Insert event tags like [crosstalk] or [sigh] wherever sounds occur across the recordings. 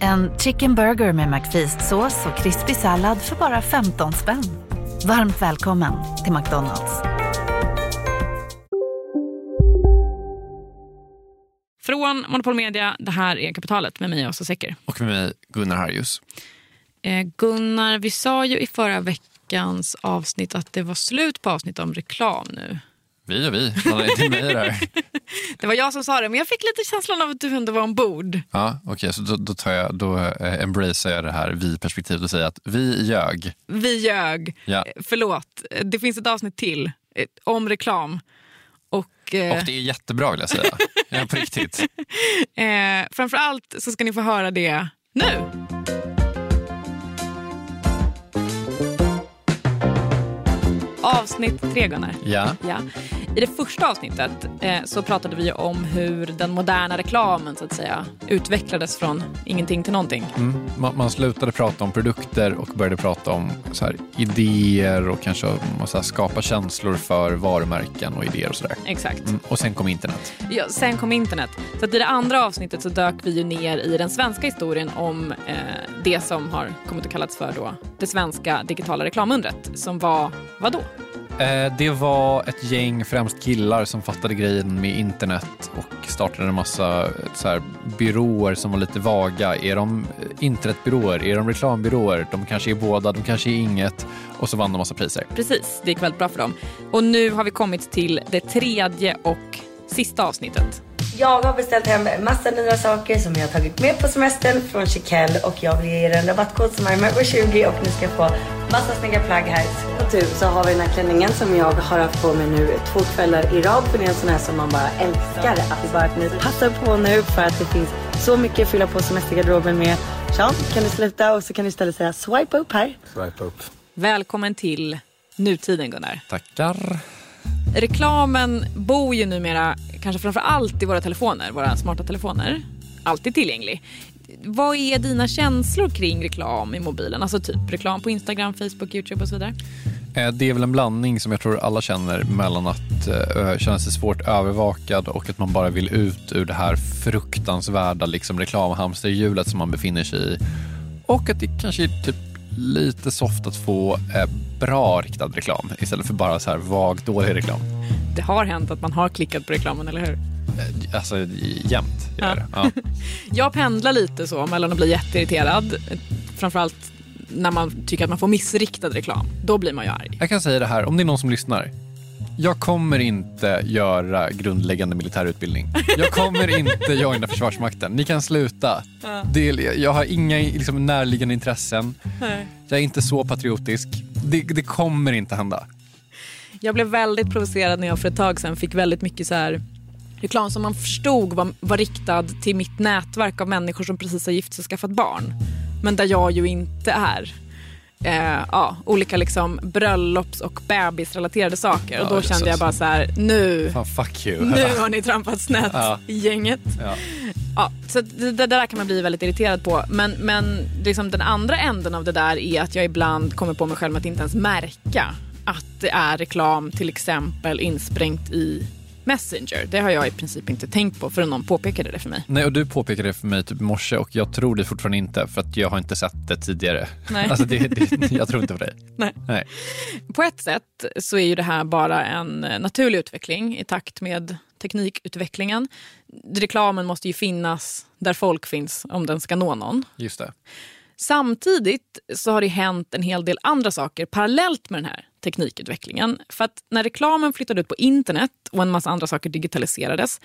En chicken burger med McFeast-sås och krispig sallad för bara 15 spänn. Varmt välkommen till McDonalds. Från Monopol Media, det här är Kapitalet med mig, Åsa Secker. Och med mig, Gunnar Harjus. Eh, Gunnar, vi sa ju i förra veckans avsnitt att det var slut på avsnitt om reklam nu. Vi och vi, det är mig där. Det var jag som sa det, men jag fick lite känslan av att du ändå var ombord. Ja, okej, okay, så då, då, tar jag, då eh, embracear jag det här vi-perspektivet och säger att vi ljög. Vi ljög. Ja. Förlåt, det finns ett avsnitt till eh, om reklam. Och, eh, och det är jättebra vill jag säga. ja, på riktigt. [laughs] Eh, framförallt så ska ni få höra det nu. Avsnitt tre, Gunnar. Ja. ja. I det första avsnittet eh, så pratade vi om hur den moderna reklamen så att säga utvecklades från ingenting till någonting. Mm. Man, man, slutade prata om produkter och började prata om så här, idéer och kanske så här, skapa känslor för varumärken och idéer och sådär. Exakt. Mm. Och sen kom internet. Ja, sen kom internet. Så att i det andra avsnittet så dök vi ju ner i den svenska historien om eh, det som har kommit att kallas för då det svenska digitala reklamundret som var vad då? Eh, det var ett gäng, främst killar, som fattade grejen med internet och startade en massa eh, så här, byråer som var lite vaga. Är de eh, internetbyråer? Är de reklambyråer? De kanske är båda, de kanske är inget. Och så vann de massa priser. Precis, det gick väldigt bra för dem. Och nu har vi kommit till det tredje och sista avsnittet. Jag har beställt hem massa nya saker som jag har tagit med på semestern från Chiquelle och jag vill ge er en rabattkod som är med 20 och ni ska få massa snygga plagg här. På tur så har vi den här klänningen som jag har haft på mig nu två kvällar i rad för det är en sån här som man bara älskar. Att det bara att ni passar på nu för att det finns så mycket att fylla på semestergarderoben med. Sean, kan du sluta och så kan du istället säga swipe upp här. Swipe upp. Välkommen till nutiden Gunnar. Tackar. Reklamen bor ju numera kanske framför allt i våra telefoner, våra smarta telefoner. Alltid tillgänglig. Vad är dina känslor kring reklam i mobilen? Alltså typ reklam på Instagram, Facebook, Youtube och så vidare. Eh, det är väl en blandning som jag tror alla känner mellan att eh, känna sig svårt övervakad och att man bara vill ut ur det här fruktansvärda liksom, reklamhamsterhjulet som man befinner sig i. Och att det kanske är typ lite soft att få eh, bra riktad reklam istället för bara så här vag dålig reklam. Det har hänt att man har klickat på reklamen, eller hur? Eh, alltså jämt det. Ja. [laughs] jag pendlar lite så mellan att bli jätteirriterad, framförallt när man tycker att man får missriktad reklam. Då blir man ju arg. Jag kan säga det här, om det är någon som lyssnar. Jag kommer inte göra grundläggande militärutbildning. Jag kommer inte joina Försvarsmakten. Ni kan sluta. Ja. Det, jag har inga liksom, närliggande intressen. Nej. Jag är inte så patriotisk. Det, det, kommer inte hända. Jag blev väldigt provocerad när jag för ett tag sedan fick väldigt mycket så här reklam som man förstod var, var riktad till mitt nätverk av människor som precis har gift sig och skaffat barn. Men där jag ju inte är eh, ja, olika liksom bröllops och bebisrelaterade saker. Ja, och då kände jag bara så här, nu, Fan, fuck you. nu har ni trampat snett ja. gänget. Ja. Ja, så det, det, där kan man bli väldigt irriterad på. Men, men liksom den andra änden av det där är att jag ibland kommer på mig själv att inte ens märka att det är reklam till exempel insprängt i Messenger. Det har jag i princip inte tänkt på förrän någon påpekade det för mig. Nej, och du påpekade det för mig typ morse och jag tror det fortfarande inte för att jag har inte sett det tidigare. Nej. [laughs] Alltså det, det, jag tror inte på dig. [laughs] Nej. Nej. På ett sätt så är ju det här bara en naturlig utveckling i takt med teknikutvecklingen. Reklamen måste ju finnas där folk finns om den ska nå någon. Just det. Samtidigt så har det hänt en hel del andra saker parallellt med den här teknikutvecklingen. För att när reklamen flyttade ut på internet och en massa andra saker digitaliserades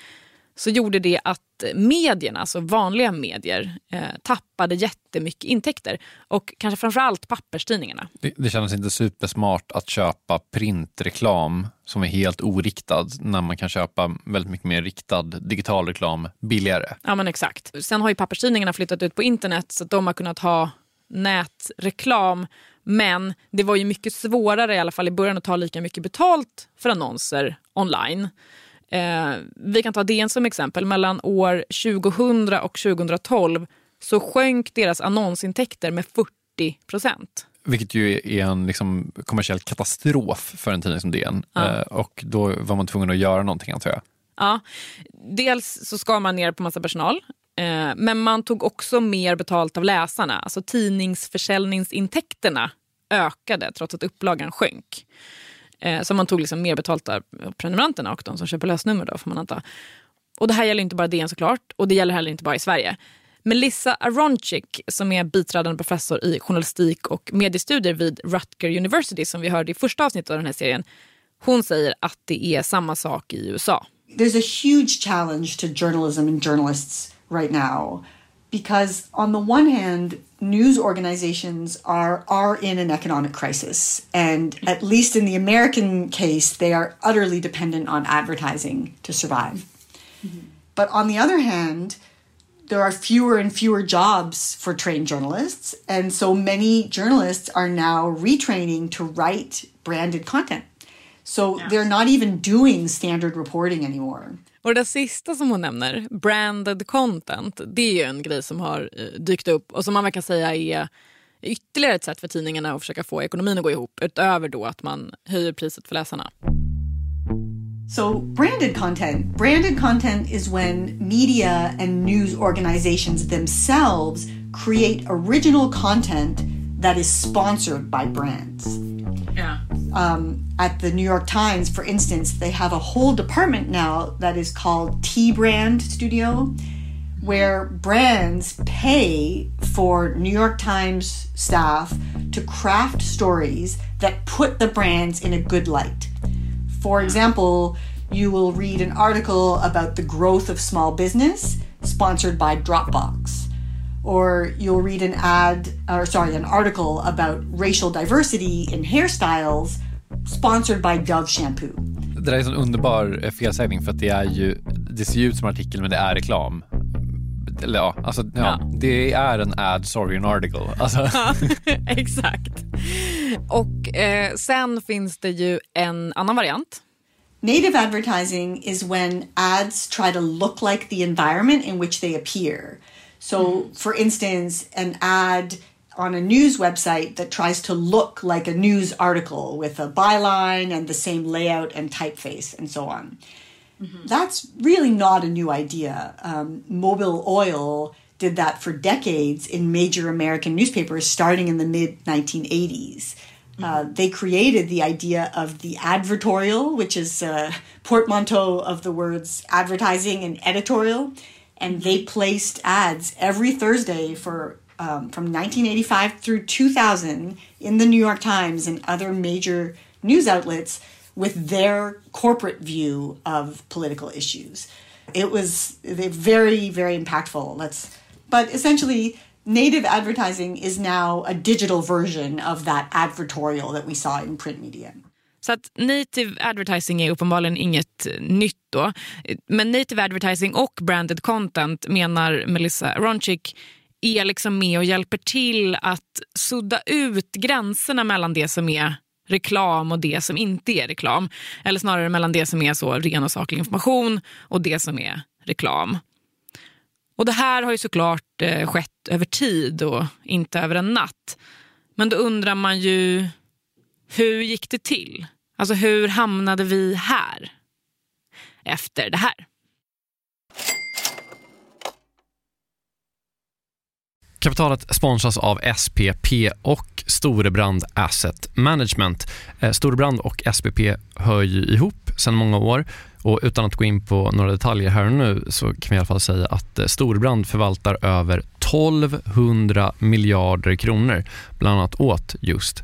så gjorde det att medierna, alltså vanliga medier, eh, tappade jättemycket intäkter. Och kanske framförallt papperstidningarna. Det, det kändes inte supersmart att köpa printreklam som är helt oriktad när man kan köpa väldigt mycket mer riktad digital reklam billigare. Ja men exakt. Sen har ju papperstidningarna flyttat ut på internet så att de har kunnat ha nätreklam Men det var ju mycket svårare i alla fall i början att ta lika mycket betalt för annonser online. Eh, vi kan ta DN som exempel. Mellan år 2000 och 2012 så sjönk deras annonsintäkter med 40 procent. Vilket ju är en liksom kommersiell katastrof för en tidning som DN. Ja. Eh, och då var man tvungen att göra någonting antar jag. Ja, dels så skar man ner på massa personal. Eh, men man tog också mer betalt av läsarna. Alltså tidningsförsäljningsintäkterna ökade trots att upplagan sjönk. Eh, så man tog liksom mer betalt av prenumeranterna och de som köper lösnummer. Då, får man anta. Och det här gäller inte bara DN såklart och det gäller heller inte bara i Sverige. Melissa Aronchik som är biträdande professor i journalistik och mediestudier vid Rutger University som vi hörde i första avsnittet av den här serien. Hon säger att det är samma sak i USA. There's a huge challenge to journalism and journalists right now because on the one hand news organizations are are in an economic crisis and at least in the American case they are utterly dependent on advertising to survive. Mm -hmm. But on the other hand there are fewer and fewer jobs for trained journalists. And so many journalists are now retraining to write branded content. So yes. they're not even doing standard reporting anymore. Och det sista som hon nämner, branded content, det är ju en grej som har eh, dykt upp och som man kan säga är ytterligare ett sätt för tidningarna att försöka få ekonomin att gå ihop utöver då att man höjer priset för läsarna. So, branded content. Branded content is when media and news organizations themselves create original content that is sponsored by brands. Yeah. Um, at the New York Times, for instance, they have a whole department now that is called T Brand Studio, where brands pay for New York Times staff to craft stories that put the brands in a good light. For example, you will read an article about the growth of small business sponsored by Dropbox. Or you'll read an ad, or sorry, an article about racial diversity in hairstyles sponsored by Dove Shampoo. Det där är en underbar eh, felsägning för att det är ju, det ser ut som en artikel men det är reklam. Eller ja, alltså, ja, ja. det är en ad, sorry an article. Alltså. [laughs] Ja, exakt. Och eh, sen finns det ju en annan variant. Native advertising is when ads try to look like the environment in which they appear. So, for instance, an ad on a news website that tries to look like a news article with a byline and the same layout and typeface and so on. Mm-hmm. That's really not a new idea. Um, Mobile Oil did that for decades in major American newspapers starting in the mid 1980s. Uh, mm-hmm. they created the idea of the advertorial, which is a portmanteau of the words advertising and editorial. And they placed ads every Thursday for um, from 1985 through 2000 in the New York Times and other major news outlets with their corporate view of political issues. It was very, very impactful. Let's, but essentially, native advertising is now a digital version of that advertorial that we saw in print media. Så att native advertising är uppenbarligen inget nytt då. Men native advertising och branded content menar Melissa Ronchik är liksom med och hjälper till att sudda ut gränserna mellan det som är reklam och det som inte är reklam. Eller snarare mellan det som är så ren och saklig information och det som är reklam. Och Det här har ju såklart eh, skett över tid och inte över en natt. Men då undrar man ju, hur gick det till? Alltså hur hamnade vi här? Efter det här. Kapitalet sponsras av SPP och Storebrand Asset Management. Eh, Storebrand och SPP hör ju ihop sedan många år och utan att gå in på några detaljer här och nu så kan vi i alla fall säga att eh, Storebrand förvaltar över 1200 miljarder kronor bland annat åt just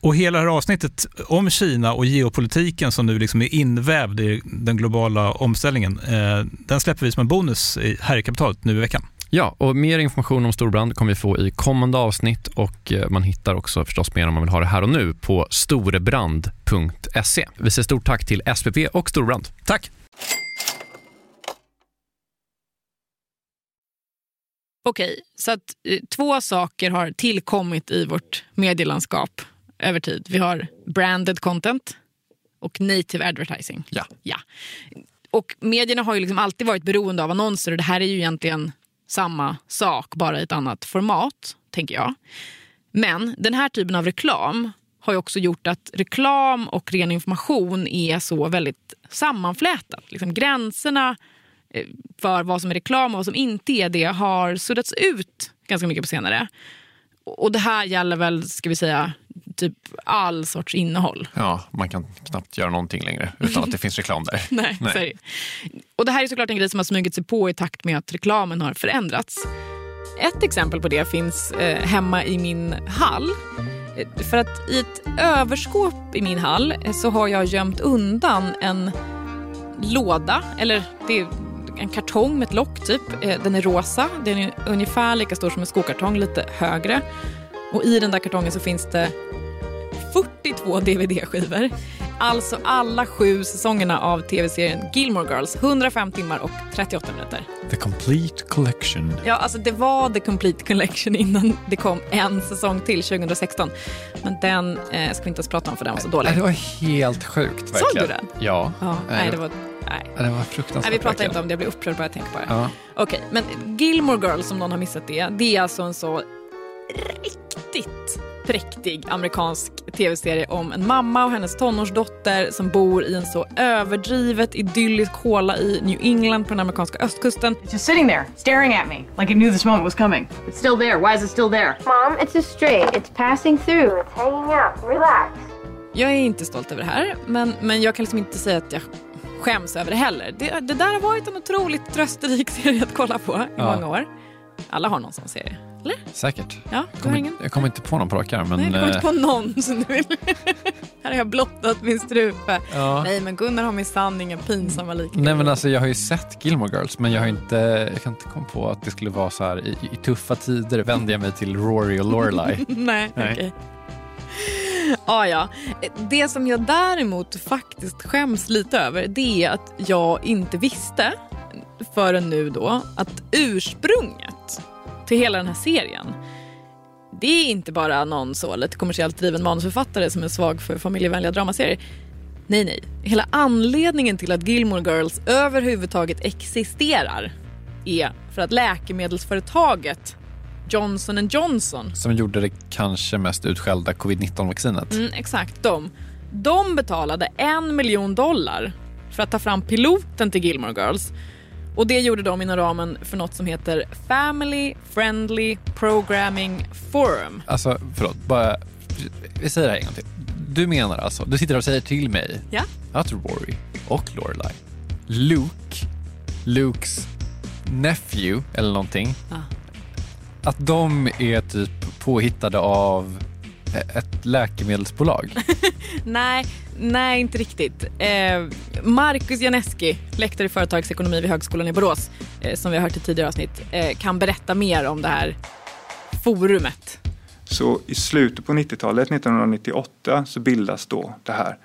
Och hela det här avsnittet om Kina och geopolitiken som nu liksom är invävd i den globala omställningen, eh, den släpper vi som en bonus här i kapitalet nu i veckan. Ja, och mer information om storbrand kommer vi få i kommande avsnitt och man hittar också förstås mer om man vill ha det här och nu på storebrand.se. Vi säger stort tack till SPP och Storbrand. Tack! Okej, så att eh, två saker har tillkommit i vårt medielandskap över tid. Vi har branded content och native advertising. Ja. ja. Och medierna har ju liksom alltid varit beroende av annonser och det här är ju egentligen samma sak, bara i ett annat format, tänker jag. Men den här typen av reklam har ju också gjort att reklam och ren information är så väldigt sammanflätat. Liksom gränserna Eh, för vad som är reklam och vad som inte är det har suddats ut ganska mycket på senare. Och det här gäller väl, ska vi säga, typ all sorts innehåll. Ja, man kan knappt göra någonting längre utan att det finns reklam där. [laughs] Nej, Nej. Och det här är såklart en grej som har smugit sig på i takt med att reklamen har förändrats. Ett exempel på det finns eh, hemma i min hall. Eh, för att i ett överskåp i min hall eh, så har jag gömt undan en låda, eller det en kartong med ett lock typ. Eh, den är rosa, den är ungefär lika stor som en skokartong, lite högre. Och i den där kartongen så finns det 42 DVD-skivor. Alltså alla sju säsongerna av tv-serien Gilmore Girls. 105 timmar och 38 minuter. The complete collection. Ja, alltså det var the complete collection innan det kom en säsong till 2016. Men den eh, ska vi inte ens prata om för den var så dålig. Det var helt sjukt verkligen. Såg du den? Ja. ja nej, det var Nej. Det var fruktansvärt. Nej, vi pratar inte om det, jag blir upprörd bara jag tänker på det. Ja. Okej, men Gilmore Girls, om någon har missat det, det är alltså en så riktigt präktig amerikansk tv-serie om en mamma och hennes tonårsdotter som bor i en så överdrivet idyllisk håla i New England på den amerikanska östkusten. It's just sitting there, staring at me, like it knew this moment was coming. It's still there. Why is it still there? Mom, it's a straight. It's passing through. It's hanging out. Relax. Jag är inte stolt över det här, men, men jag kan liksom inte säga att jag skäms över det heller. Det, det där har varit en otroligt trösterik [laughs] serie att kolla på i ja. många år. Alla har någon sån serie. Eller? Säkert. Ja, jag, kommer, ingen... jag kommer inte på någon på rak arm. Men... Nej, jag kommer inte på någon som du vill. [laughs] Här har jag blottat min strupe. Ja. Nej, men Gunnar har minsann inga pinsamma likheter. Nej, men alltså jag har ju sett Gilmore Girls, men jag har inte, jag kan inte komma på att det skulle vara så här i, i tuffa tider vänder jag mig till Rory och Lorelai. [laughs] Nej, okej. Okay. ah, ja. Det som jag däremot faktiskt skäms lite över det är att jag inte visste förrän nu då att ursprunget till hela den här serien det är inte bara någon så lite kommersiellt driven manusförfattare som är svag för familjevänliga dramaserier. Nej, nej. Hela anledningen till att Gilmore Girls överhuvudtaget existerar är för att läkemedelsföretaget Johnson Johnson. Som gjorde det kanske mest utskällda covid-19-vaccinet. Mm, exakt, de. De betalade en miljon dollar för att ta fram piloten till Gilmore Girls. Och det gjorde de inom ramen för något som heter Family Friendly Programming Forum. Alltså, förlåt, bara... Vi säger det här en gång till. Du menar alltså, du sitter och säger till mig ja? att Rory och Lorelai, Luke, Lukes nephew eller någonting, ah att de är typ påhittade av ett läkemedelsbolag? [laughs] nej, nej, inte riktigt. Eh, Marcus Janeski, lektor i företagsekonomi vid Högskolan i Borås, eh, som vi har hört i tidigare avsnitt, eh, kan berätta mer om det här forumet. Så i slutet på 90-talet, 1998, så bildas då det här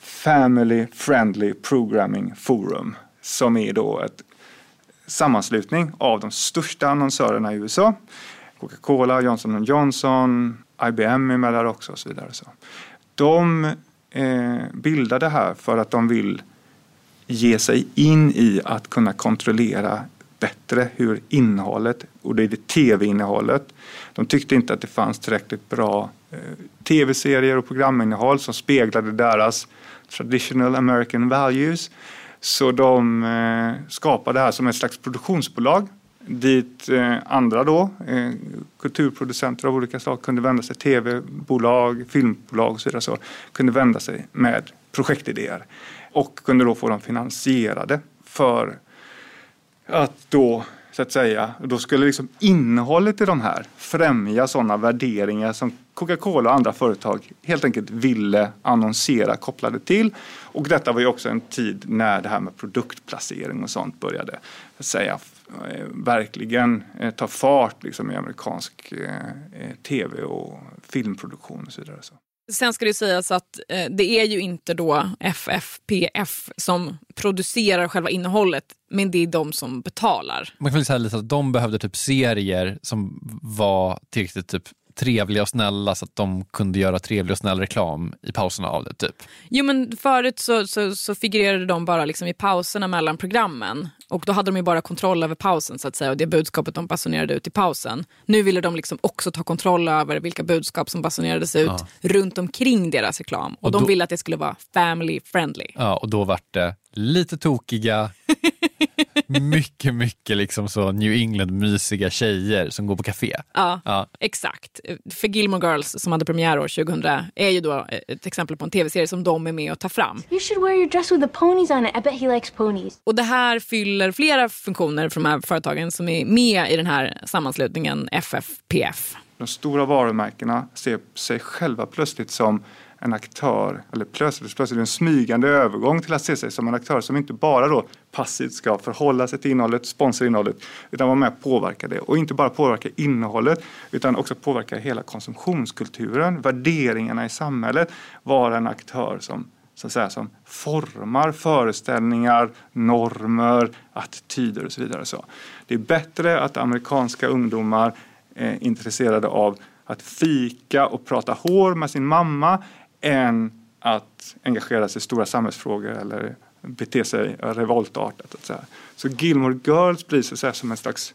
Family Friendly Programming Forum som är då ett sammanslutning av de största annonsörerna i USA. Coca-Cola, Johnson Johnson, IBM är med där också och så vidare. Så. De eh, bildar det här för att de vill ge sig in i att kunna kontrollera bättre hur innehållet, och det är det tv-innehållet. De tyckte inte att det fanns tillräckligt bra eh, tv-serier och programinnehåll som speglade deras traditional American values. Så de eh, skapade det här som ett slags produktionsbolag dit eh, andra då, eh, kulturproducenter av olika slag kunde vända sig, tv-bolag, filmbolag och så vidare, så, kunde vända sig med projektidéer och kunde då få dem finansierade för att då så att säga, då skulle liksom innehållet i de här främja sådana värderingar som Coca-Cola och andra företag helt enkelt ville annonsera kopplade till. Och detta var ju också en tid när det här med produktplacering och sånt började att säga, verkligen eh, ta fart liksom, i amerikansk eh, tv och filmproduktion och så vidare. Så. Sen ska det sägas att eh, det är ju inte då FFPF som producerar själva innehållet, men det är de som betalar. Man kan väl säga lite att de behövde typ serier som var tillräckligt typ trevliga och snälla så att de kunde göra trevlig och snäll reklam i pauserna av det. typ. Jo men förut så, så, så figurerade de bara liksom i pauserna mellan programmen och då hade de ju bara kontroll över pausen så att säga och det budskapet de basunerade ut i pausen. Nu ville de liksom också ta kontroll över vilka budskap som basunerades ut ja. runt omkring deras reklam och, och de ville att det skulle vara family friendly. Ja och då vart det lite tokiga, [laughs] mycket, mycket liksom så New England-mysiga tjejer som går på café. Ja, ja, exakt. För Gilmore Girls som hade premiär år 2000 är ju då ett exempel på en tv-serie som de är med och tar fram. You should wear your dress with the ponies on it. I bet he likes ponies. Och det här fyller flera funktioner för de här företagen som är med i den här sammanslutningen FFPF. De stora varumärkena ser sig själva plötsligt som en aktör, eller plötsligt, plötsligt en smygande övergång till att se sig som en aktör som inte bara då passivt ska förhålla sig till innehållet, sponsra innehållet, utan vara med och påverka det. Och inte bara påverka innehållet, utan också påverka hela konsumtionskulturen, värderingarna i samhället, vara en aktör som så att säga, som formar föreställningar, normer, attityder och så vidare. Så det är bättre att amerikanska ungdomar är intresserade av att fika och prata hår med sin mamma än att engagera sig i stora samhällsfrågor eller bete sig revoltartat. Så, så Gilmore Girls blir så säga som en slags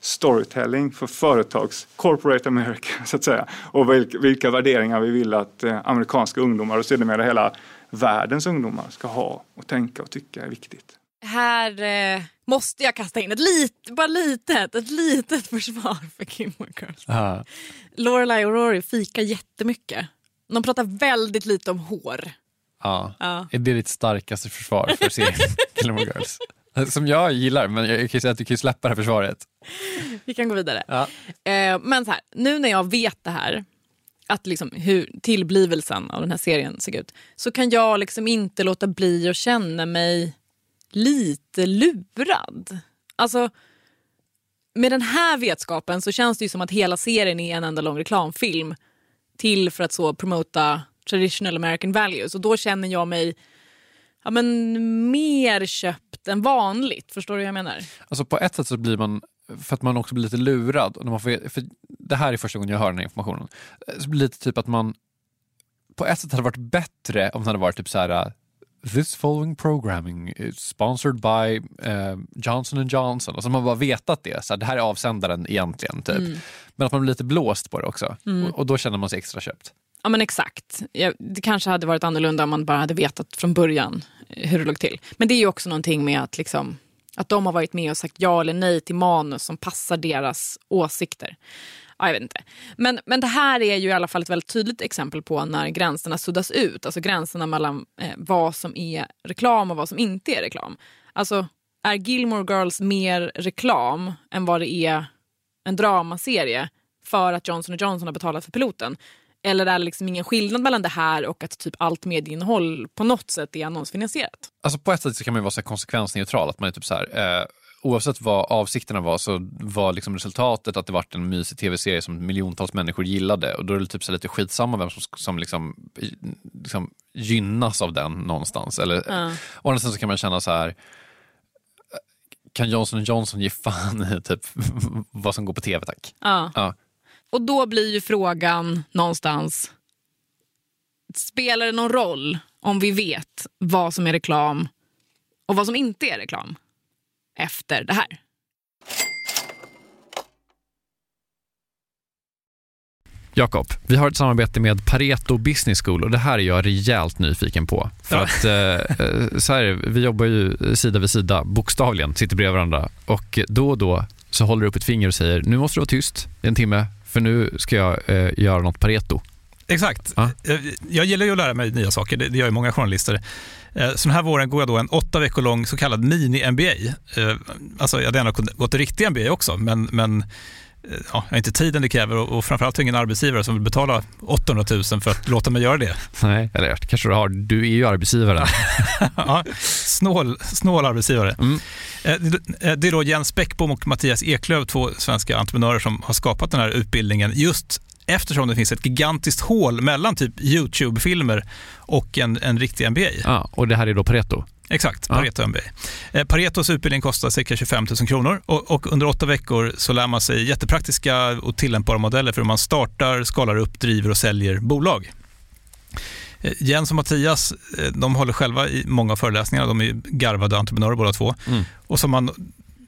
storytelling för företags, corporate America [laughs] så att säga. Och vilka, vilka värderingar vi vill att eh, amerikanska ungdomar och sedermera hela världens ungdomar ska ha och tänka och tycka är viktigt. Här eh, måste jag kasta in ett litet, bara litet, ett litet försvar för Gilmore Girls. Lorelai och Rory fikar jättemycket. De pratar väldigt lite om hår. Ja. ja. Är det ditt starkaste försvar för [laughs] serien Gilmore Girls? Som jag gillar, men jag kan säga att du kan släppa det här försvaret. Vi kan gå vidare. Ja. Eh, men så här, nu när jag vet det här, att liksom hur tillblivelsen av den här serien såg ut, så kan jag liksom inte låta bli att känna mig lite lurad. Alltså, med den här vetskapen så känns det ju som att hela serien är en enda lång reklamfilm till för att så promota traditional American values. Och då känner jag mig ja, men, mer köpt än vanligt. Förstår du vad jag menar? Alltså på ett sätt så blir man, för att man också blir lite lurad, när man får, för det här är första gången jag hör den här informationen, så blir det lite typ att man på ett sätt hade varit bättre om det hade varit typ så här This following programming is sponsored by uh, Johnson Johnson. Och så man bara vetat det, så här, det här är avsändaren egentligen. Typ. Mm. Men att man blir lite blåst på det också. Mm. Och, och, då känner man sig extra köpt. Ja men exakt. Ja, det kanske hade varit annorlunda om man bara hade vetat från början hur det låg till. Men det är ju också någonting med att, liksom, att de har varit med och sagt ja eller nej till manus som passar deras åsikter. Ja, jag vet inte. Men, men det här är ju i alla fall ett väldigt tydligt exempel på när gränserna suddas ut. Alltså gränserna mellan eh, vad som är reklam och vad som inte är reklam. Alltså, är Gilmore Girls mer reklam än vad det är en dramaserie för att Johnson Johnson har betalat för piloten? Eller är det liksom ingen skillnad mellan det här och att typ allt medieinnehåll på något sätt är annonsfinansierat? Alltså på ett sätt så kan man vara så konsekvensneutral. Att man är typ så här, eh, oavsett vad avsikterna var så var liksom resultatet att det var en mysig tv-serie som miljontals människor gillade. Och då är det typ så lite skitsamma vem som, som liksom, liksom gynnas av den någonstans. Eller, mm. Andra sidan så kan man känna så här, kan Johnson Johnson ge fan i typ [laughs] vad som går på tv tack? Ja. ja. Och då blir ju frågan någonstans, spelar det någon roll om vi vet vad som är reklam och vad som inte är reklam efter det här? Jakob, vi har ett samarbete med Pareto Business School och det här är jag rejält nyfiken på. För Ja. att eh, eh, så här, vi jobbar ju sida vid sida, bokstavligen, sitter bredvid varandra och då och då så håller du upp ett finger och säger nu måste du vara tyst i en timme för nu ska jag eh, göra något Pareto. Exakt. Ja. Eh, Jag gillar ju att lära mig nya saker, det det gör ju många journalister. Eh, Så den här våren går jag då en åtta veckor lång så kallad mini-MBA. Eh, Alltså jag hade gärna gått en riktig MBA också, men, men eh, ja, jag har inte tiden det kräver och, och framförallt har jag ingen arbetsgivare som vill betala 800 000 för att [laughs] låta mig göra det. Nej, eller kanske du har, du är ju arbetsgivaren. [laughs] ja, snål, snål arbetsgivare. Mm. Det- Det är då Jens Bäckbom och Mattias Eklöf, två svenska entreprenörer som har skapat den här utbildningen just eftersom det finns ett gigantiskt hål mellan typ YouTube-filmer och en, en riktig MBA. Ja, och det här är då Pareto. Exakt, Ja. Pareto MBA. Eh, Paretos utbildning kostar cirka 25 000 kronor och, och under åtta veckor så lär man sig jättepraktiska och tillämpbara modeller för hur man startar, skalar upp, driver och säljer bolag. Eh, Jens och Mattias eh, de håller själva i många föreläsningar, de är garvade entreprenörer båda två. Mm. Och har man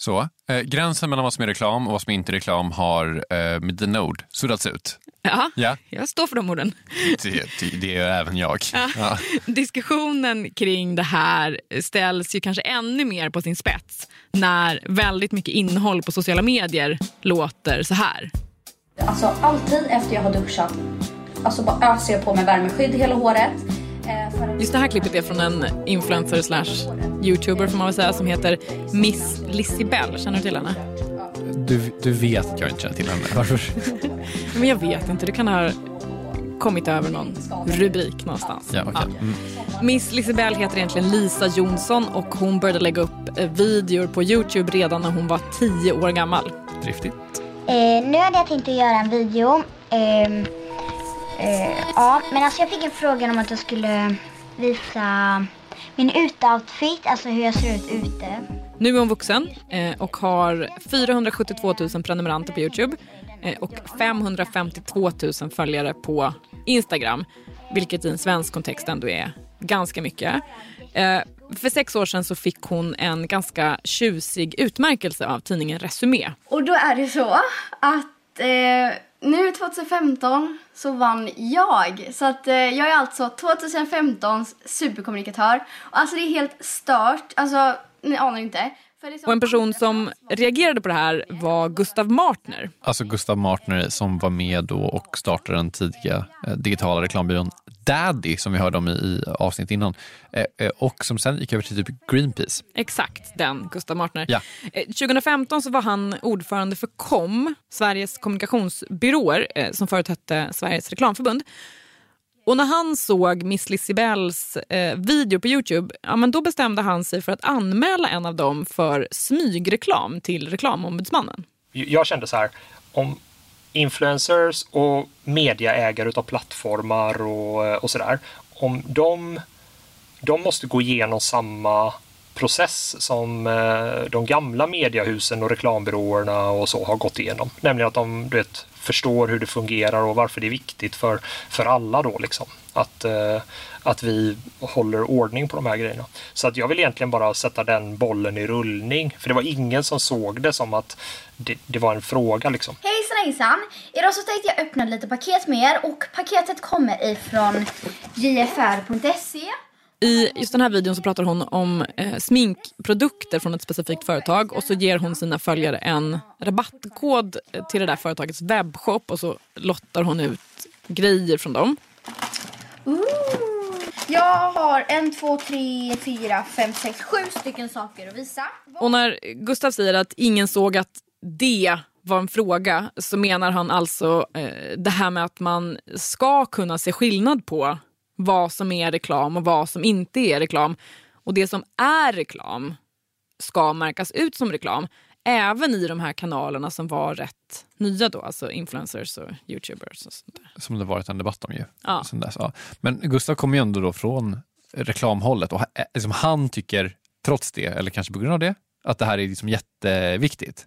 Så, eh, gränsen mellan vad som är reklam och vad som inte är reklam har eh, med dina ord suddats ut. Ja, Ja, jag står för de orden. det, det, det är även jag. Ja. Ja. Diskussionen kring det här ställs ju kanske ännu mer på sin spets när väldigt mycket innehåll på sociala medier låter så här. Alltså alltid efter jag har duschat, alltså bara öser jag på med värmeskydd hela håret. Eh. Just det här klippet är från en influencer slash youtuber får man väl säga som heter Miss Lissibell. Känner du till henne? Du, du vet att jag inte känner till henne. Varför? [laughs] Men jag vet inte, du kan ha kommit över någon rubrik någonstans. Ja, okej. Mm. Miss Lisibell heter egentligen Lisa Jonsson och hon började lägga upp eh, videor på Youtube redan när hon var 10 år gammal. Driftigt. Eh, nu hade jag tänkt att göra en video. Ehm, eh, ja, men alltså jag fick en fråga om att jag skulle visa min uteoutfit, alltså hur jag ser ut ute. Nu är hon vuxen eh, och har 472 000 prenumeranter på Youtube eh, och 552 000 följare på Instagram, vilket i en svensk kontext ändå är ganska mycket. För sex år sedan så fick hon en ganska tjusig utmärkelse av tidningen Resumé. Och då är det så att eh, nu 2015 så vann jag. Så att eh, jag är alltså 2015s superkommunikatör. Och alltså det är helt stört. Alltså ni anar inte. Och en person som reagerade på det här var Gustav Martner. Alltså Gustav Martner som var med då och startade den tidiga eh, digitala reklambyrån Daddy som vi hörde om i, i avsnitt innan eh, eh, och som sen gick över till typ Greenpeace. Exakt den Gustav Martner. Ja. Eh, 2015 så var han ordförande för KOM, Sveriges kommunikationsbyråer eh, som förut hette Sveriges reklamförbund. Och när han såg Miss Lissibells eh, video på Youtube, ja, men då bestämde han sig för att anmäla en av dem för smygreklam till reklamombudsmannen. Jag kände så här, om influencers och mediaägare utav plattformar och, eh, och sådär, om de, de måste gå igenom samma process som eh, de gamla mediehusen och reklambyråerna och så har gått igenom. Nämligen att de du vet, förstår hur det fungerar och varför det är viktigt för, för alla då liksom. Att, eh, att vi håller ordning på de här grejerna. Så att jag vill egentligen bara sätta den bollen i rullning. För det var ingen som såg det som att det, det var en fråga liksom. Hejsan hejsan! Idag så tänkte jag öppna lite paket med er och paketet kommer ifrån jfr.se. I just den här videon så pratar hon om eh, sminkprodukter från ett specifikt företag och så ger hon sina följare en rabattkod till det där företagets webbshop och så lottar hon ut grejer från dem. Jag har en, två, tre, fyra, fem, sex, sju stycken saker att visa. Och när Gustav säger att ingen såg att det var en fråga så menar han alltså eh, det här med att man ska kunna se skillnad på vad som är reklam och vad som inte är reklam. Och det som är reklam ska märkas ut som reklam. Även i de här kanalerna som var rätt nya då, alltså influencers och youtubers. Och sånt där. Som det varit en debatt om ju. Ja. Sen dess, ja. Men Gustav kommer ju ändå då från reklamhållet och eh, liksom han tycker, trots det, eller kanske på grund av det, att det här är liksom jätteviktigt.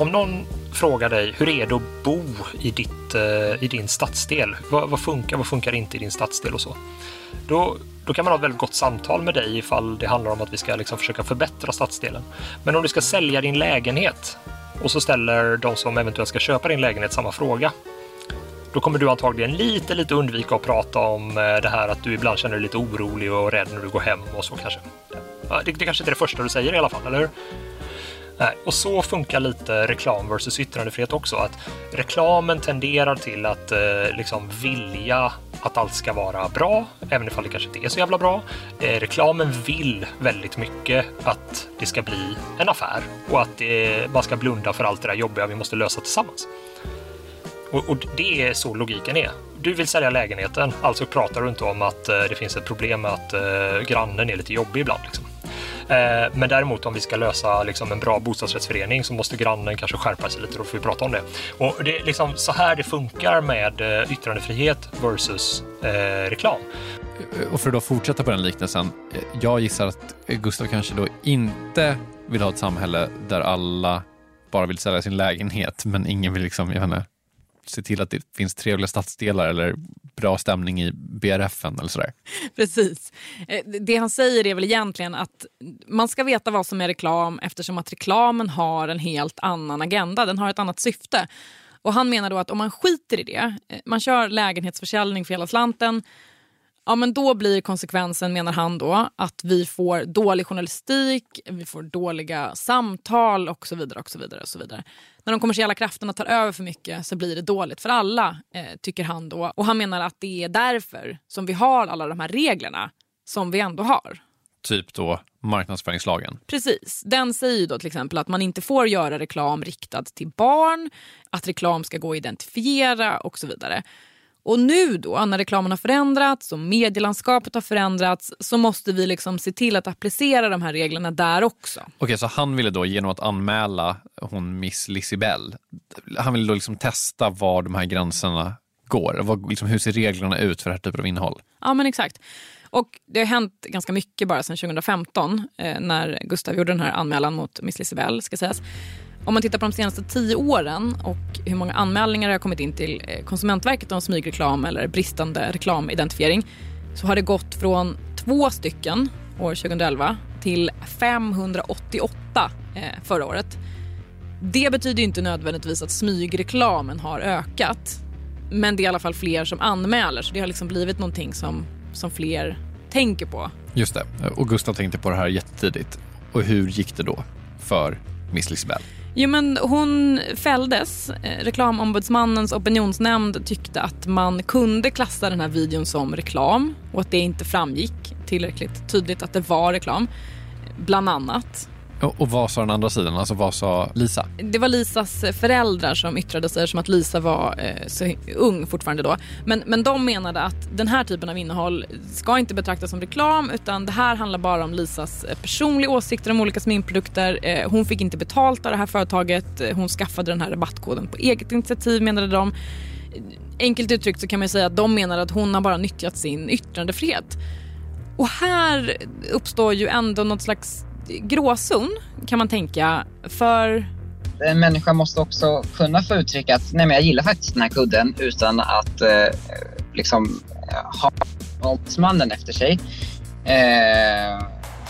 Om någon frågar dig hur är det att bo i, ditt, eh, i din stadsdel? Vad, vad, funkar, vad funkar inte i din stadsdel och så? Då, då kan man ha ett väldigt gott samtal med dig ifall det handlar om att vi ska liksom försöka förbättra stadsdelen. Men om du ska sälja din lägenhet och så ställer de som eventuellt ska köpa din lägenhet samma fråga. Då kommer du antagligen lite, lite undvika att prata om eh, det här att du ibland känner dig lite orolig och rädd när du går hem och så kanske. Det, det kanske inte är det första du säger i alla fall, eller hur? Nej, och så funkar lite reklam versus yttrandefrihet också. Att reklamen tenderar till att eh, liksom vilja att allt ska vara bra, även ifall det kanske inte är så jävla bra. Eh, reklamen vill väldigt mycket att det ska bli en affär och att eh, man ska blunda för allt det där jobbiga vi måste lösa tillsammans. Och, och det är så logiken är. Du vill sälja lägenheten, alltså pratar du inte om att eh, det finns ett problem med att eh, grannen är lite jobbig ibland. Liksom. Eh, men däremot om vi ska lösa liksom, en bra bostadsrättsförening så måste grannen kanske skärpa sig lite. Då får vi prata om det. Och det är liksom så här det funkar med eh, yttrandefrihet versus eh, reklam. Eh, och för att då fortsätta på den liknelsen. Jag gissar att Gustav kanske då inte vill ha ett samhälle där alla bara vill sälja sin lägenhet, men ingen vill liksom, jag vet inte, se till att det finns trevliga stadsdelar eller bra stämning i BRFen eller sådär. [laughs] Precis. Eh, det han säger är väl egentligen att man ska veta vad som är reklam eftersom att reklamen har en helt annan agenda. Den har ett annat syfte. Och Han menar då att om man skiter i det, eh, man kör lägenhetsförsäljning för hela slanten Ja, men då blir konsekvensen, menar han, då, att vi får dålig journalistik, vi får dåliga samtal och så vidare. och så vidare, och så vidare. När de kommersiella krafterna tar över för mycket så blir det dåligt för alla, eh, tycker han. då. Och Han menar att det är därför som vi har alla de här reglerna som vi ändå har. Typ då marknadsföringslagen. Precis. Den säger då till exempel att man inte får göra reklam riktad till barn, att reklam ska gå att identifiera och så vidare. Och nu då, när reklamen har förändrats och medielandskapet har förändrats så måste vi liksom se till att applicera de här reglerna där också. Okej, så han ville då genom att anmäla hon Miss Lisibell, han ville då liksom testa var de här gränserna går. Vad, liksom, hur ser reglerna ut för det här typen av innehåll? Ja, men exakt. Och det har hänt ganska mycket bara sedan 2015 eh, när Gustav gjorde den här anmälan mot Miss Lisibell, ska sägas. Om man tittar på de senaste tio åren och hur många anmälningar det har kommit in till eh, Konsumentverket om smygreklam eller bristande reklamidentifiering så har det gått från två stycken år 2011 till 588 eh, förra året. Det betyder inte nödvändigtvis att smygreklamen har ökat. Men det är i alla fall fler som anmäler så det har liksom blivit någonting som, som fler tänker på. Just det, och Gustav tänkte på det här jättetidigt. Och hur gick det då för Miss Lisbeth? Jo, men hon fälldes. Eh, reklamombudsmannens opinionsnämnd tyckte att man kunde klassa den här videon som reklam och att det inte framgick tillräckligt tydligt att det var reklam, bland annat. Och, vad sa den andra sidan? Alltså vad sa Lisa? Det var Lisas föräldrar som yttrade sig som att Lisa var eh, så ung fortfarande då. Men, men de menade att den här typen av innehåll ska inte betraktas som reklam utan det här handlar bara om Lisas eh, personliga åsikter om olika sminkprodukter. Eh, hon fick inte betalt av det här företaget. Eh, hon skaffade den här rabattkoden på eget initiativ menade de. Eh, enkelt uttryckt så kan man säga att de menar att hon har bara nyttjat sin yttrandefrihet. Och här uppstår ju ändå något slags gråzon kan man tänka. För en människa måste också kunna få uttrycka att nej men jag gillar faktiskt den här kudden utan att eh, liksom ha ombudsmannen efter sig. Eh,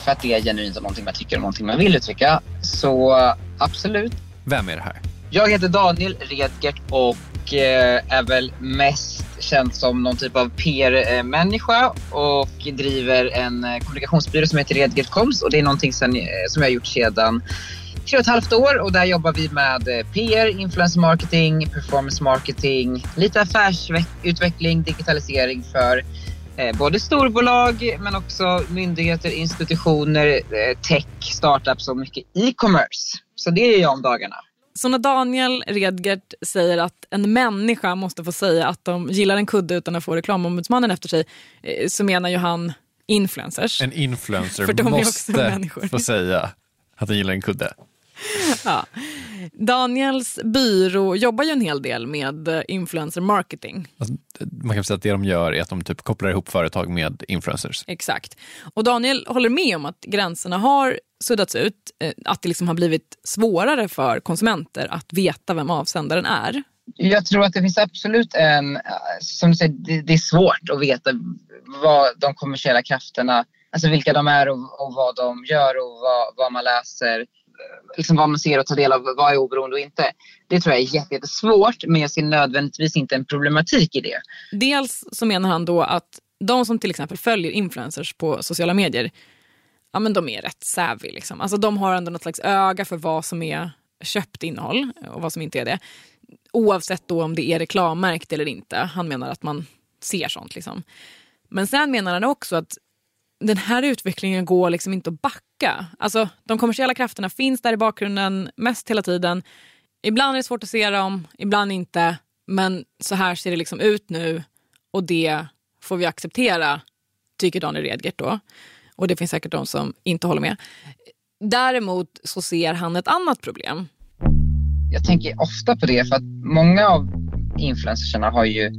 för att det är genuint någonting man tycker och någonting man vill uttrycka. Så absolut. Vem är det här? Jag heter Daniel Redgert och eh, är väl mest känd som någon typ av PR-människa och driver en eh, kommunikationsbyrå som heter Redgert Koms och det är någonting sen, eh, som jag har gjort sedan tre och ett halvt år och där jobbar vi med eh, PR, influencer marketing, performance marketing, lite affärsutveckling, digitalisering för både storbolag men också myndigheter, institutioner, tech, startups och mycket e-commerce. Så det är jag om dagarna. Så när Daniel Redgert säger att en människa måste få säga att de gillar en kudde utan att få reklamombudsmannen efter sig eh, så menar ju han influencers. En influencer För de måste få säga att den gillar en kudde. [laughs] Ja. Daniels byrå jobbar ju en hel del med influencer marketing. Alltså, man kan säga att det de gör är att de typ kopplar ihop företag med influencers. Exakt. Och Daniel håller med om att gränserna har suddats ut, eh, att det liksom har blivit svårare för konsumenter att veta vem avsändaren är. Jag tror att det finns absolut en, som du säger, det är svårt att veta vad de kommersiella krafterna, alltså vilka de är och, och vad de gör och vad, vad man läser liksom vad man ser och tar del av, vad är oberoende och inte. Det tror jag är jättesvårt men jag ser nödvändigtvis inte en problematik i det. Dels så menar han då att de som till exempel följer influencers på sociala medier, ja men de är rätt savvy. Liksom. Alltså de har ändå något slags öga för vad som är köpt innehåll och vad som inte är det. Oavsett då om det är reklammärkt eller inte. Han menar att man ser sånt. Liksom. Men sen menar han också att den här utvecklingen går liksom inte att backa. Alltså, de kommersiella krafterna finns där i bakgrunden mest hela tiden. Ibland är det svårt att se dem, ibland inte. Men så här ser det liksom ut nu och det får vi acceptera, tycker Daniel Redgert då. Och det finns säkert de som inte håller med. Däremot så ser han ett annat problem. Jag tänker ofta på det för att många av influencersarna har ju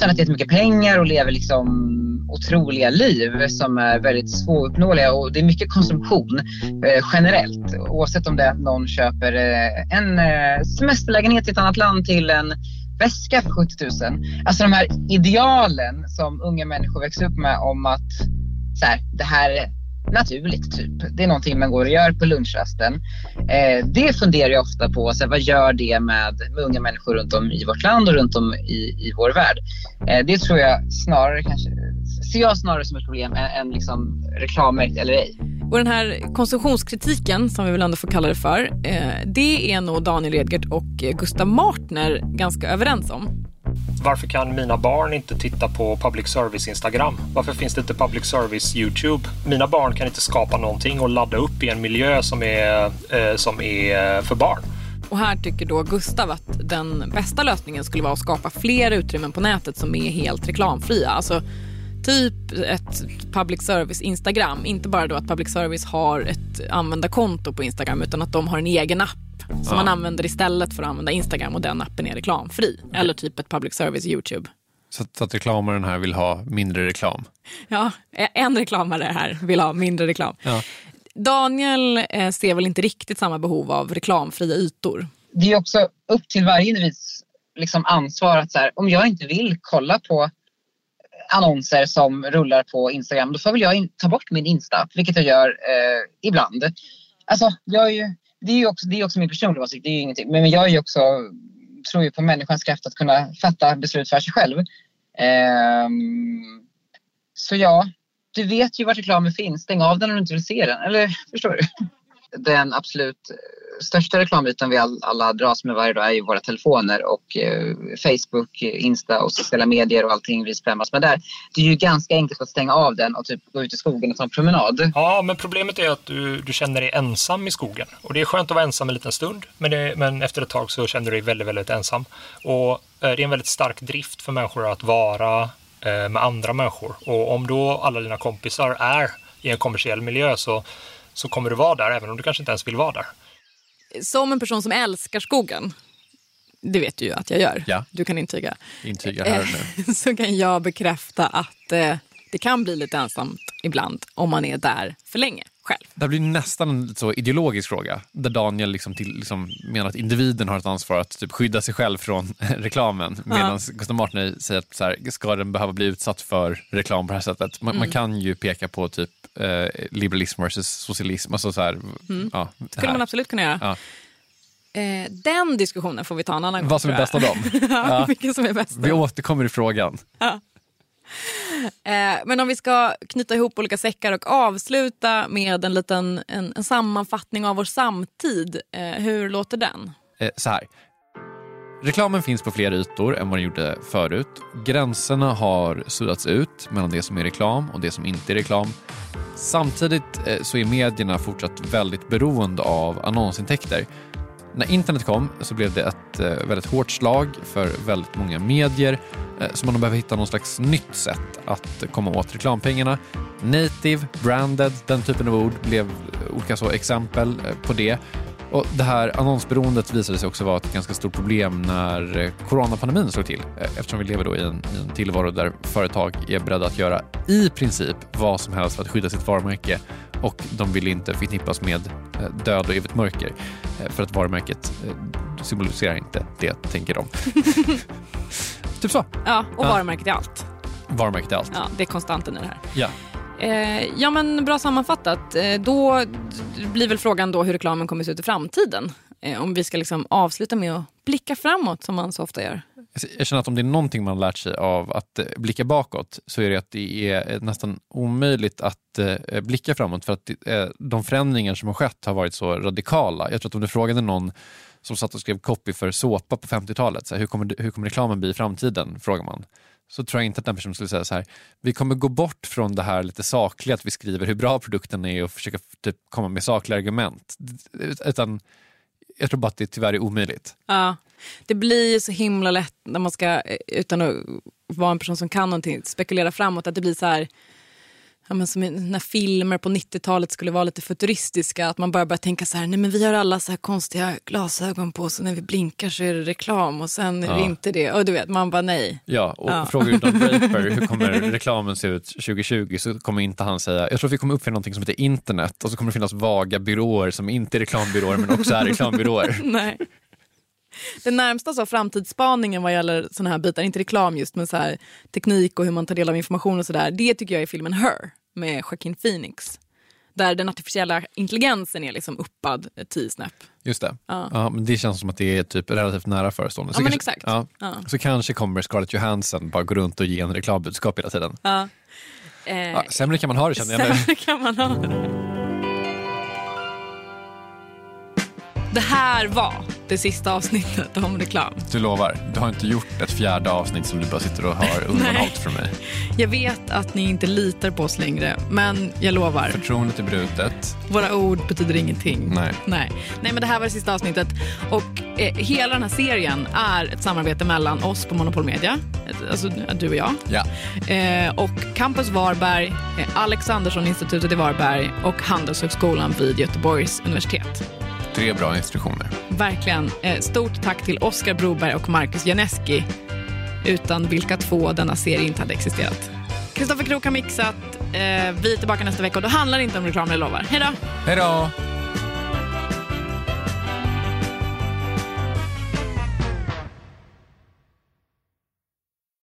tjänat jättemycket pengar och lever liksom otroliga liv som är väldigt svåruppnåeliga och det är mycket konsumtion eh, generellt. Oavsett om det är att någon köper eh, en eh, semesterlägenhet i ett annat land till en väska för 70 000. Alltså de här idealen som unga människor växer upp med om att så här, det här naturligt typ. Det är någonting man går och gör på lunchrasten. Eh, det funderar jag ofta på. Så här, vad gör det med, med unga människor runt om i vårt land och runt om i, i vår värld? Eh, det tror jag snarare kanske ser jag snarare som ett problem än liksom reklammärkt eller ej. Och den här konsumtionskritiken, som vi väl ändå får kalla det för, eh, det är nog Daniel Redgert och Gustav Martner ganska överens om. Varför kan mina barn inte titta på public service Instagram? Varför finns det inte public service Youtube? Mina barn kan inte skapa någonting och ladda upp i en miljö som är, eh, som är eh, för barn. Och här tycker då Gustav att den bästa lösningen skulle vara att skapa fler utrymmen på nätet som är helt reklamfria. Alltså typ ett public service Instagram. Inte bara då att public service har ett användarkonto på Instagram utan att de har en egen app som ja. man använder istället för att använda Instagram och den appen är reklamfri. Eller typ ett public service Youtube. Så att, att reklamaren här vill ha mindre reklam? Ja, en reklamare här vill ha mindre reklam. Ja. Daniel eh, ser väl inte riktigt samma behov av reklamfria ytor. Det är också upp till varje individs liksom ansvar att så här, om jag inte vill kolla på annonser som rullar på Instagram, då får väl jag in, ta bort min Insta, vilket jag gör eh, ibland. Alltså, jag är ju, det är ju också, det är också min personliga åsikt, det är ju ingenting. Men jag är också, tror ju på människans kraft att kunna fatta beslut för sig själv. Eh, så ja, du vet ju var reklamen finns. Stäng av den om du inte vill se den. Eller förstår du? [laughs] Den absolut största reklambiten vi alla dras med varje dag är ju våra telefoner och eh, Facebook, Insta och sociala medier och allting vi spammas med där. Det är ju ganska enkelt att stänga av den och typ gå ut i skogen och ta en promenad. Ja, men problemet är att du, du känner dig ensam i skogen. Och det är skönt att vara ensam en liten stund, men, det, men efter ett tag så känner du dig väldigt, väldigt ensam. Och eh, det är en väldigt stark drift för människor att vara eh, med andra människor. Och om då alla dina kompisar är i en kommersiell miljö så, så kommer du vara där även om du kanske inte ens vill vara där som en person som älskar skogen, det vet du ju att jag gör, ja. du kan intyga. Intyga här nu. [laughs] Så kan jag bekräfta att eh, det kan bli lite ensamt ibland om man är där för länge själv. Det blir nästan en så ideologisk fråga där Daniel liksom till, liksom menar att individen har ett ansvar att typ skydda sig själv från [laughs] reklamen medan ja. Gustav Martney säger att så här, ska den behöva bli utsatt för reklam på det här sättet? Man, mm. man kan ju peka på typ eh, liberalism versus socialism. Alltså så här, mm. ja, det skulle man absolut kunna göra. Ja. Eh, den diskussionen får vi ta en annan gång. Vad som är bäst av dem? [laughs] ja, vilken som är bäst. Vi återkommer i frågan. Ja. Eh, men om vi ska knyta ihop olika säckar och avsluta med en liten en, en sammanfattning av vår samtid. Eh, hur låter den? Eh, så här. Reklamen finns på fler ytor än vad den gjorde förut. Gränserna har suddats ut mellan det som är reklam och det som inte är reklam. Samtidigt eh, så är medierna fortsatt väldigt beroende av annonsintäkter. När internet kom så blev det ett eh, väldigt hårt slag för väldigt många medier eh, så man behöver hitta någon slags nytt sätt att komma åt reklampengarna. Native, branded, den typen av ord blev eh, olika så exempel på det. Och det här annonsberoendet visade sig också vara ett ganska stort problem när coronapandemin slog till eftersom vi lever då i en, i en tillvaro där företag är beredda att göra i princip vad som helst för att skydda sitt varumärke och de vill inte förknippas med eh, död och evigt mörker för att varumärket symboliserar inte det, tänker de. [laughs] typ så. Ja, och varumärket är allt. Varumärket är allt. Ja, det är konstanten i det här. Ja. Eh, ja men bra sammanfattat. Eh, då blir väl frågan då hur reklamen kommer att se ut i framtiden. Eh, om vi ska liksom avsluta med att blicka framåt som man så ofta gör. Jag känner att om det är någonting man lärt sig av att eh, blicka bakåt så är det att det är eh, nästan omöjligt att eh, blicka framåt för att de förändringar som har skett har varit så radikala. Jag tror att om du frågade någon som satt och skrev copy för såpa på 50-talet, hur kommer, hur kommer reklamen bli i framtiden? frågar man så tror jag inte att den personen skulle säga så här, vi kommer gå bort från det här lite sakliga, att vi skriver hur bra produkten är och försöka typ, komma med sakliga argument. Utan jag tror bara att det tyvärr är omöjligt. Ja, det blir så himla lätt när man ska, utan att vara en person som kan någonting, spekulera framåt, att det blir så här ja, men som när filmer på 90-talet skulle vara lite futuristiska. Att man bara börjar tänka så här, nej men vi har alla så här konstiga glasögon på oss och när vi blinkar så är det reklam och sen är det inte det. Och du vet, man bara nej. Ja, och ja. frågar du Don Draper [laughs] hur kommer reklamen se ut 2020 så kommer inte han säga, jag tror att vi kommer uppfinna någonting som heter internet och så kommer det finnas vaga byråer som inte är reklambyråer men också är [laughs] reklambyråer. nej. Den närmsta så framtidsspaningen vad gäller såna här bitar, inte reklam just, men så här, teknik och hur man tar del av information och sådär. Det tycker jag är filmen Her med Joaquin Phoenix. Där den artificiella intelligensen är liksom uppad tio snäpp. Just det. Ja. ja. men det känns som att det är typ relativt nära förestående. Så, ja, kanske, exakt. Ja, så kanske kommer Scarlett Johansson bara gå runt och ge en reklambudskap hela tiden. Ja. Eh, sämre kan man ha det känner jag. Sämre kan man ha det. Det här var det sista avsnittet om reklam. Du lovar, du har inte gjort ett fjärde avsnitt som du bara sitter och har [laughs] undanhållit från mig. Jag vet att ni inte litar på oss längre, men jag lovar. Förtroendet är brutet. Våra ord betyder ingenting. Nej. Nej, Nej men det här var det sista avsnittet. Och eh, hela den här serien är ett samarbete mellan oss på Monopol Media, alltså du och jag. Ja. Eh, och Campus Varberg, eh, Alexandersson-institutet i Varberg och Handelshögskolan vid Göteborgs universitet. Tre bra instruktioner. Verkligen. Eh, stort tack till Oskar Broberg och Marcus Janeski utan vilka två denna serie inte hade existerat. Kristoffer Krook har mixat. Eh, vi är tillbaka nästa vecka och då handlar det inte om reklam, jag lovar. Hej då! Hej då!